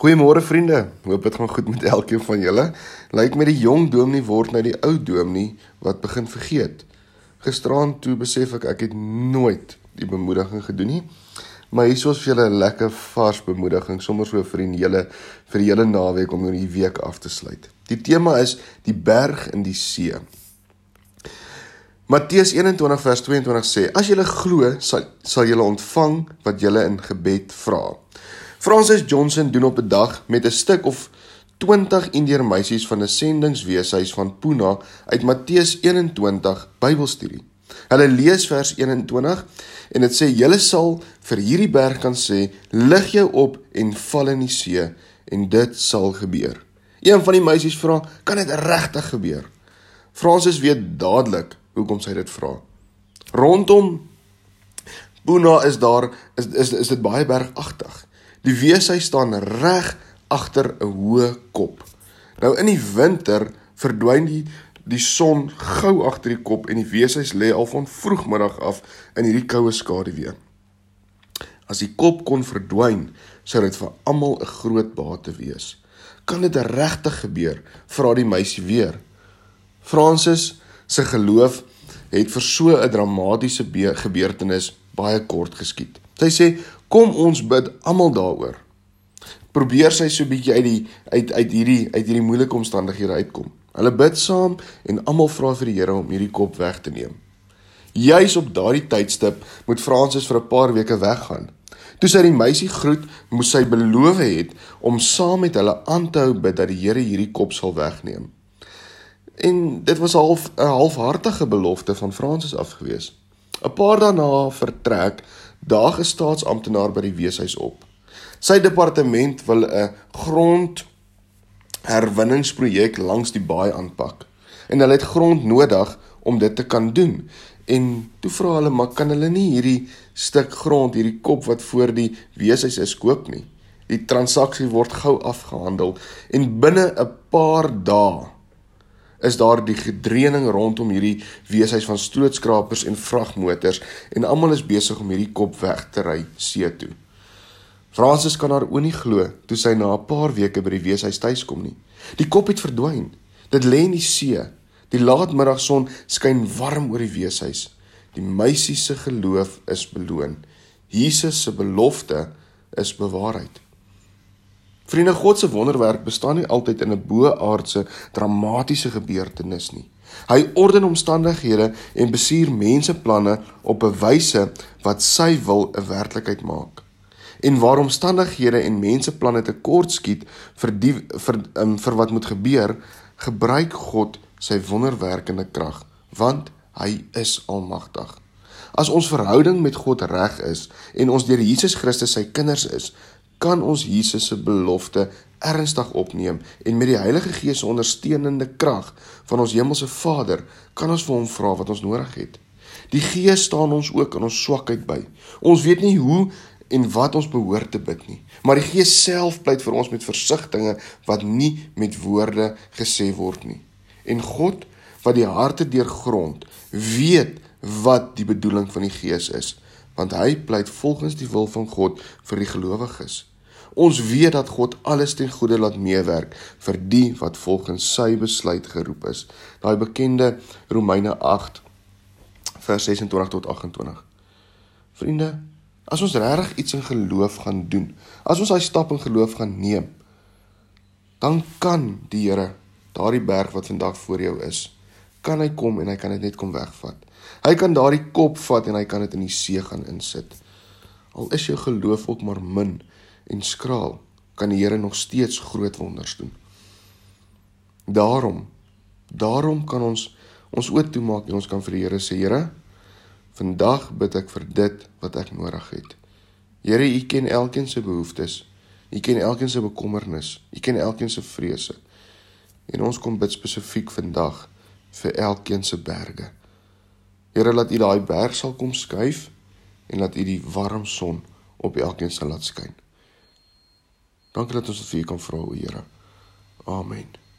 Goeiemôre vriende. Hoop dit gaan goed met elkeen van julle. Lyk my die jong dominee word nou die ou dominee wat begin vergeet. Gisterand toe besef ek ek het nooit die bemoediging gedoen nie. Maar hier is vir julle 'n lekker vars bemoediging sommer so vir die hele vir die hele naweek om hierdie week af te sluit. Die tema is die berg in die see. Matteus 21 vers 22 sê: As julle glo, sal sal julle ontvang wat julle in gebed vra. Francis Johnson doen op 'n dag met 'n stuk of 20 Indiër meisies van 'n sendingsweeshuis van Pune uit Matteus 21 Bybelstudie. Hulle lees vers 21 en dit sê: "Julle sal vir hierdie berg kan sê: Lig jou op en val in die see en dit sal gebeur." Een van die meisies vra: "Kan dit regtig gebeur?" Francis weet dadelik hoekom sy dit vra. Rondom Puna is daar is is is dit baie bergagtig. Die weeshuis staan reg agter 'n hoë kop. Nou in die winter verdwyn die die son gou agter die kop en die weeshuis lê al van vroegmiddag af in hierdie koue skaduwee. As die kop kon verdwyn, sou dit vir almal 'n groot bate wees. Kan dit regtig gebeur? Vra die meisie weer. Francis se geloof het vir so 'n dramatiese gebeurtenis baie kort geskied. Sy sê, "Kom ons bid almal daaroor." Probeer sy so 'n bietjie uit die uit uit hierdie uit hierdie moeilike omstandighede uitkom. Hulle bid saam en almal vra vir die Here om hierdie kop weg te neem. Juis op daardie tydstip moet Fransis vir 'n paar weke weggaan. Toe sy die meisie groet, moes sy beloof het om saam met hulle aan te hou bid dat die Here hierdie kop sal wegneem. En dit was half 'n halfhartige belofte van Fransis af gewees. 'n Paar dae na vertrek daag 'n staatsamptenaar by die weeshuis op. Sy departement wil 'n grond herwinningsprojek langs die baai aanpak. En hulle het grond nodig om dit te kan doen. En toe vra hulle, "Maar kan hulle nie hierdie stuk grond, hierdie kop wat voor die weeshuis is koop nie?" Die transaksie word gou afgehandel en binne 'n paar dae is daar die gedreuning rondom hierdie weeshuis van strootskrapers en vragmotors en almal is besig om hierdie kop weg te ry see toe. Fransis kan haar oë nie glo toe sy na 'n paar weke by die weeshuis tuiskom nie. Die kop het verdwyn. Dit lê in die see. Die laatmiddagson skyn warm oor die weeshuis. Die meisie se geloof is beloon. Jesus se belofte is bewaarheid. Vriende, God se wonderwerk bestaan nie altyd in 'n bo-aardse dramatiese gebeurtenis nie. Hy orden omstandighede en bestuur mense planne op 'n wyse wat sy wil 'n werklikheid maak. En waar omstandighede en mense planne tekortskiet vir die vir um, vir wat moet gebeur, gebruik God sy wonderwerkende krag, want hy is almagtig. As ons verhouding met God reg is en ons deur Jesus Christus sy kinders is, kan ons Jesus se belofte ernstig opneem en met die Heilige Gees se ondersteunende krag van ons hemelse Vader kan ons vir hom vra wat ons nodig het. Die Gees staan ons ook in ons swakheid by. Ons weet nie hoe en wat ons behoort te bid nie, maar die Gees self pleit vir ons met versigtings wat nie met woorde gesê word nie. En God wat die harte deurgrond, weet wat die bedoeling van die Gees is, want hy pleit volgens die wil van God vir die gelowiges. Ons weet dat God alles ten goeie laat meewerk vir die wat volgens sy besluit geroep is. Daai bekende Romeine 8 vers 26 tot 28. Vriende, as ons regtig iets in geloof gaan doen, as ons daai stap in geloof gaan neem, dan kan die Here daardie berg wat vandag voor jou is, kan hy kom en hy kan dit net kom wegvat. Hy kan daardie kop vat en hy kan dit in die see gaan insit. Al is jou geloof ook maar min, en skraal, kan die Here nog steeds groot wonders doen. Daarom, daarom kan ons ons oop toemaak en ons kan vir die Here sê, Here, vandag bid ek vir dit wat ek nodig het. Here, U ken elkeen se behoeftes. U ken elkeen se bekommernis. U ken elkeen se vrese. En ons kom bid spesifiek vandag vir elkeen se berge. Here, laat U daai berg sal kom skuif en laat U die warm son op elkeen sal laat skyn. Dankie dat ons dit vir U kan vra, o Here. Amen.